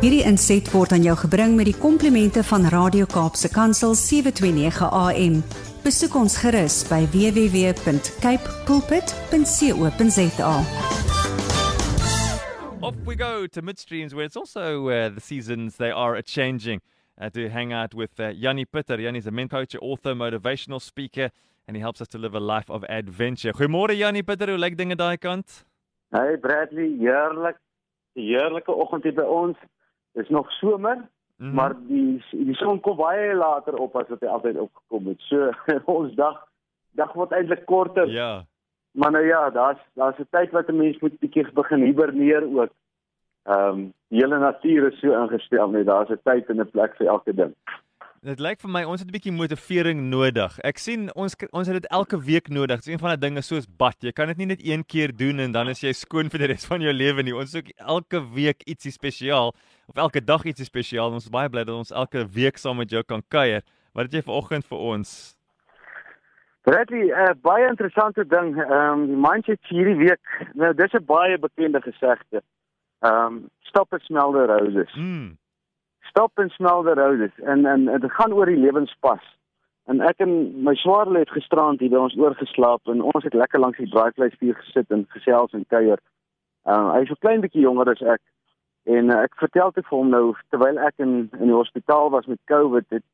Hierdie inset word aan jou gebring met die komplimente van Radio Kaapse Kansel 729 AM. Besoek ons gerus by www.cape pulpit.co.za. Off we go to midstreams where it's also uh, the seasons they are a changing. Uh, to hang out with uh, Yanni Pitter. Yanni's a mentor, coach, author, motivational speaker, and he helps us to live a life of adventure. Goeiemôre Yanni Pitter, hoe lyk dinge daai kant? Hey Bradley, heerlik. Heerlike oggend hier by ons. Dis nog somer, mm -hmm. maar die die son kom baie later op as wat hy altyd opgekom het. So ons dag dag word eintlik korter. Ja. Maar nou ja, daar's daar's 'n tyd wat 'n mens moet bietjie begin hiberneer ook. Ehm um, die hele natuur is so ingestel net daar's 'n tyd en 'n plek vir elke ding. Dit lyk vir my ons het 'n bietjie motivering nodig. Ek sien ons ons het dit elke week nodig. Dit is een van die dinge soos bad. Jy kan dit nie net een keer doen en dan is jy skoon vir die res van jou lewe nie. Ons soek elke week ietsie spesiaal of elke dag ietsie spesiaal. Ons is baie bly dat ons elke week saam met jou kan kuier. Wat het jy vanoggend vir ons? Bradley, 'n uh, baie interessante ding. Ehm um, die mindset hierdie week. Nou dis 'n baie bekende gesegde. Ehm um, stop and smell the roses. Mm. Stop and smell the roses. En en dit gaan oor die lewenspas. En ek en my swaarle het gisterand hier by ons oorgeslaap en ons het lekker langs die draaivleisvuur gesit en gesels en kuier. Ehm uh, hy is so klein bietjie jonger as ek. En uh, ek vertel te vir hom nou terwyl ek in in die hospitaal was met COVID het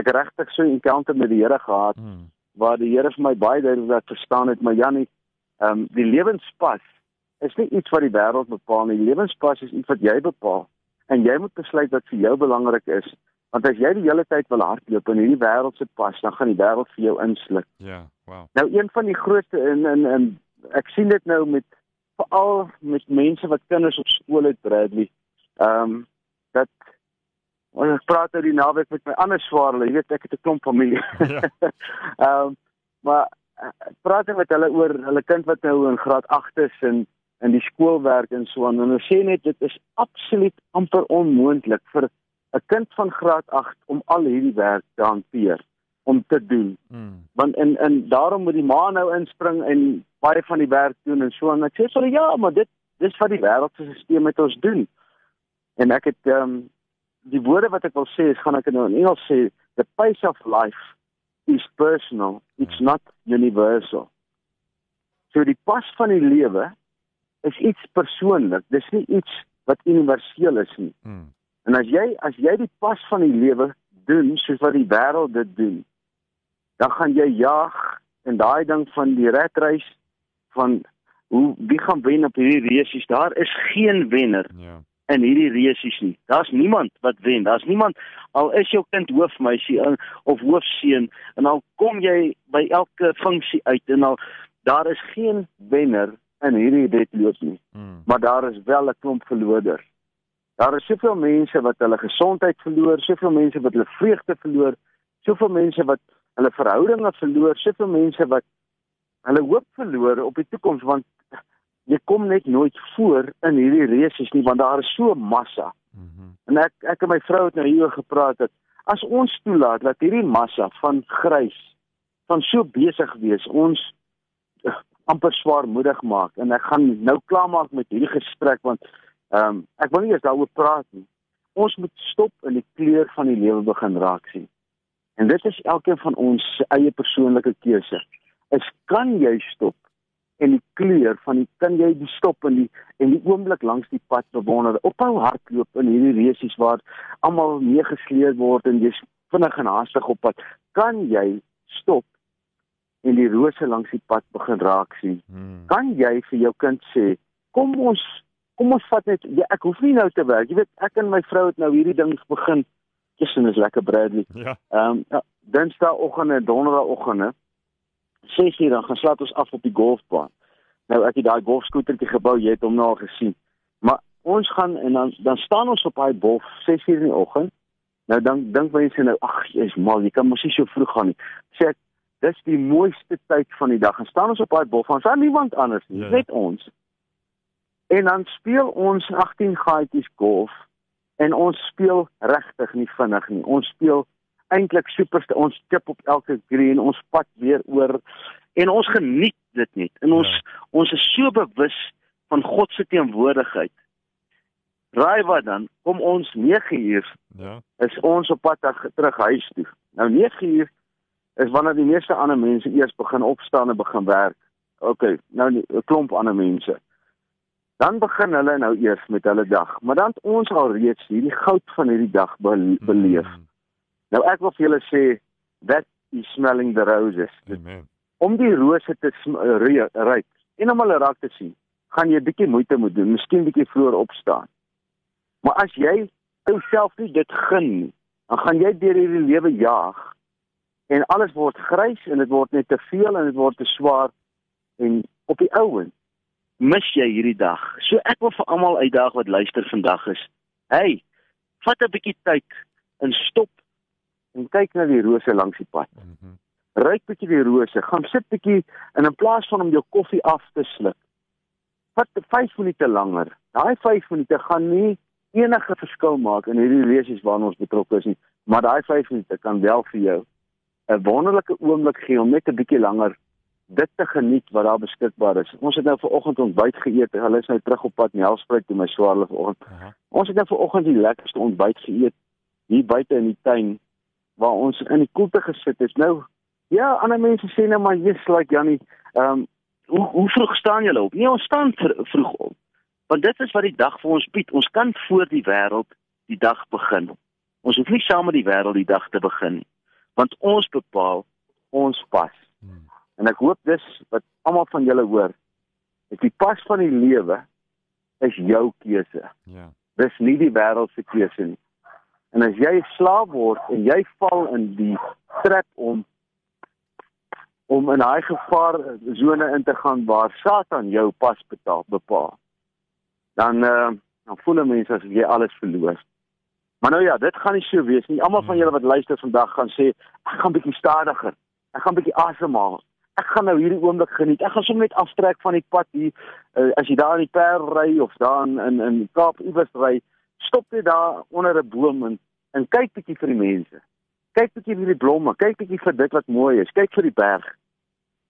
ek regtig so 'n encounter met die Here gehad. Mm waar die Here vir my baie duidelik laat verstaan het, maar Jannie, ehm um, die lewenspas is nie iets wat die wêreld bepaal nie. Die lewenspas is iets wat jy bepaal en jy moet besluit wat vir jou belangrik is. Want as jy die hele tyd wil hardloop in hierdie wêreld se pas, dan gaan die wêreld vir jou insluk. Ja, wow. Nou een van die grootste in in in ek sien dit nou met veral met mense wat kinders op skool het, Bradley. Ehm um, dat Ons ek praat oor die naweek met my ander swaarle, jy weet ek het 'n klomp familie. Ja. Ehm um, maar praat ek met hulle oor hulle kind wat nou in graad 8 is en in die skoolwerk en so aan en hulle sê net dit is absoluut amper onmoontlik vir 'n kind van graad 8 om al hierdie werk te hanteer om te doen. Mm. Want en en daarom moet die ma nou inspring en baie van die werk doen en so en ek sê vir hulle ja, maar dit dis wat die wêreld se stelsel met ons doen. En ek het ehm um, die woorde wat ek wil sê is gaan ek nou in Engels sê the pace of life is personal it's not universal so die pas van die lewe is iets persoonlik dis nie iets wat universeel is nie Mm. en as jy as jy die pas van die lewe doen soos wat die wêreld dit doen dan gaan jy jag en daai ding van die redreis van hoe wie gaan wen op hierdie resies daar is geen wenner Ja. in hierdie resies nie. Daar's niemand wat wen. Daar's niemand al is jou kind hoofmeisie of hoofseun en al kom jy by elke funksie uit en al daar is geen wenner in hierdie wedloop nie, Mm. maar daar is wel 'n klomp verloders. Daar is soveel mense wat hulle gesondheid verloor, soveel mense wat hulle vreugde verloor, soveel mense wat hulle verhoudinge verloor, soveel mense wat hulle hoop verloor op die toekoms want jy kom net nooit voor in hierdie resies nie want daar is so massa. Mhm. En ek ek en my vrou het nou hieroor gepraat dat as ons toelaat dat hierdie massa van grys van so besig wees ons uh, amper swaarmoedig maak en ek gaan nou klaarmaak met hierdie gesprek want ehm um, ek wil nie eers daaroor praat nie. Ons moet stop in die kleur van die lewe begin raak sien. En dit is elkeen van ons se eie persoonlike keuse. Is kan jy stop en die kleur van die kan jy die stop in die en die oomblik langs die pad bewonder ophou hardloop in hierdie resies waar almal meegesleer word en jy's vinnig en haastig op pad kan jy stop en die rose langs die pad begin raak sien Mm. kan jy vir jou kind sê kom ons kom ons vat net ja, ek hoef nie nou te werk jy weet ek en my vrou het nou hierdie ding begin tussen is lekker Bradley Ja. Ehm um, ja, Dinsdagoggend en Donderdagoggend 6 uur dan gaan slaap ons af op die golfbaan. Nou ek het daai golfskootertjie gebou, jy het hom nou al gesien. Maar ons gaan en dan dan staan ons op daai bof 6 uur in die oggend. Nou dan dink mense nou ag jy's mal, jy kan mos nie so vroeg gaan nie. Sê ek dis die mooiste tyd van die dag. En staan ons op daai bof, ons het niemand anders nie, Ja. net ons. En dan speel ons 18 gaatjies golf en ons speel regtig nie vinnig nie. Ons speel eintlik superste ons tip op elke green, ons pad weer oor en ons geniet dit net. En ons Ja. ons is so bewus van God se teenwoordigheid. Raai wat dan? Kom ons 9 uur. Ja. Is ons op pad terug huis toe. Nou 9 uur is wanneer die meeste ander mense eers begin opstaan en begin werk. OK, nou 'n klomp ander mense. Dan begin hulle nou eers met hulle dag, maar dan ons al reeds hierdie goud van hierdie dag beleef. Mm. Nou ek wil vir julle sê that is smelling the roses. Amen. Om die rose te ruik en om hulle raak te sien, gaan jy bietjie moeite moet doen, miskien bietjie vroeër opstaan. Maar as jy jouself nie dit gun nie, dan gaan jy deur hierdie lewe jaag en alles word grys en dit word net te veel en dit word te swaar en op die ouend mis jy hierdie dag. So ek wil vir almal uitdaag wat luister vandag is. Hey, vat 'n bietjie tyd en stop en kyk na die rose langs die pad. Mm -hmm. Ryk bietjie die rose, gaan sit bietjie en in plaas van om jou koffie af te sluk, vat 5 minute langer. Daai 5 minute gaan nie enige verskil maak in hierdie lesies waarna ons betrokke is nie, maar daai 5 minute kan wel vir jou 'n wonderlike oomblik gee om net 'n bietjie langer dit te geniet wat daar beskikbaar is. Ons het nou ver oggend ontbyt geëet. Hulle is nou terug op pad Nelspruit toe my swaarle vanoggend. Uh -huh. Ons het nou ver oggend die lekkerste ontbyt geëet hier buite in die tuin waar ons in die koelte gesit het. Nou ja, ander mense sê nou maar jy's like Jannie, ehm um, hoe hoe vroeg staan julle op? Nee, ons staan vroeg op. Want dit is wat die dag vir ons bied. Ons kan voor die wêreld die dag begin. Ons hoef nie saam met die wêreld die dag te begin nie. Want ons bepaal ons pas. En ek hoop dis wat almal van julle hoor. Dit die pas van die lewe is jou keuse. Ja. Dis nie die wêreld se keuse nie. En as jy slaaf word en jy val in die trap om om in daai gevaar sone in te gaan waar Satan jou pas betaal bepaal. Dan uh, dan voel mense as jy alles verloor. Maar nou ja, dit gaan nie so wees nie. Almal van hmm. julle wat luister vandag gaan sê ek gaan bietjie stadiger. Ek gaan bietjie asemhaal ek gaan nou hierdie oomblik geniet. Ek gaan sommer net aftrek van die pad hier. Uh, as jy daar in die Parel ry of daar in in, in Kaap iewers ry, stop jy daar onder 'n boom en en kyk bietjie vir die mense. Kyk bietjie vir die blomme, kyk bietjie vir dit wat mooi is. Kyk vir die berg.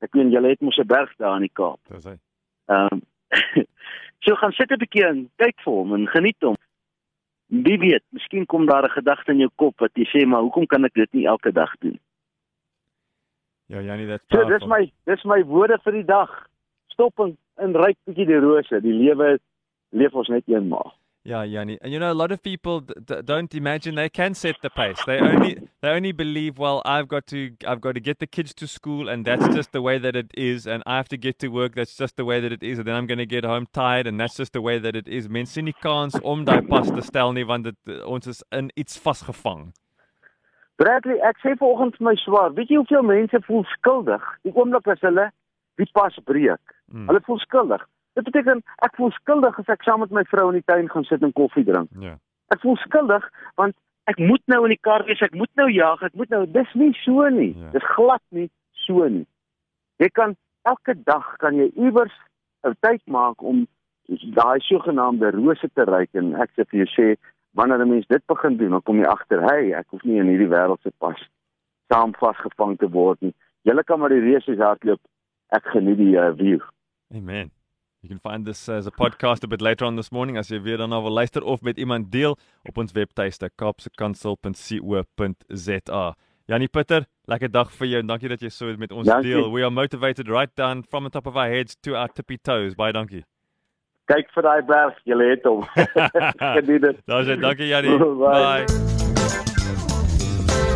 Ek weet julle het mos 'n berg daar in die Kaap. Dis hy. Ehm um, so gaan sit 'n bietjie en kyk vir hom en geniet hom. Wie weet, miskien kom daar 'n gedagte in jou kop wat jy sê, maar hoekom kan ek dit nie elke dag doen? Ja, Janie, dit so, dis my dis my woorde vir die dag. Stop en, en ryk bietjie die rose. Die lewe leef ons net eenmaal. Yeah, Yanni, and you know a lot of people don't imagine they can set the pace. They only they only believe, well, I've got to I've got to get the kids to school, and that's just the way that it is, and I have to get to work. That's just the way that it is, and then I'm going to get home tired, and that's just the way that it is. Mense nie kans om daai pas te stel nie, want dit ons is in iets vasgevang. Bradley, ek sê vanoggend vir my swaar, weet jy hoeveel mense voel skuldig die oomblik as hulle die pas breek? Hmm. Hulle voel skuldig. Dit beteken ek voel skuldig as ek saam met my vrou in die tuin gaan sit en koffie drink. Ja. Ek voel skuldig want ek moet nou in die kar wees, ek moet nou jag, ek moet nou dis nie so nie. Ja. Dis glad nie so nie. Jy kan elke dag kan jy iewers 'n tyd maak om daai sogenaamde rose te ryk en ek sê vir jou sê wanneer 'n mens dit begin doen, dan kom jy agter, hey, ek hoef nie in hierdie wêreld se pas saam vasgevang te word nie. Julle kan maar die reëse hardloop. Ek geniet die uh, view. Amen. You can find this as a podcast a bit later on this morning as jy weer dan wil luister of met iemand deel op ons webtuiste kapsekansel.co.za. Janie Pieter, lekker dag vir jou en dankie dat jy so met ons dankie. deel. We are motivated right down from the top of our heads to our tippy toes. Baie dankie kyk vir daai berg, jy het hom. Geniet dit. Daar's dankie Janie. Bye.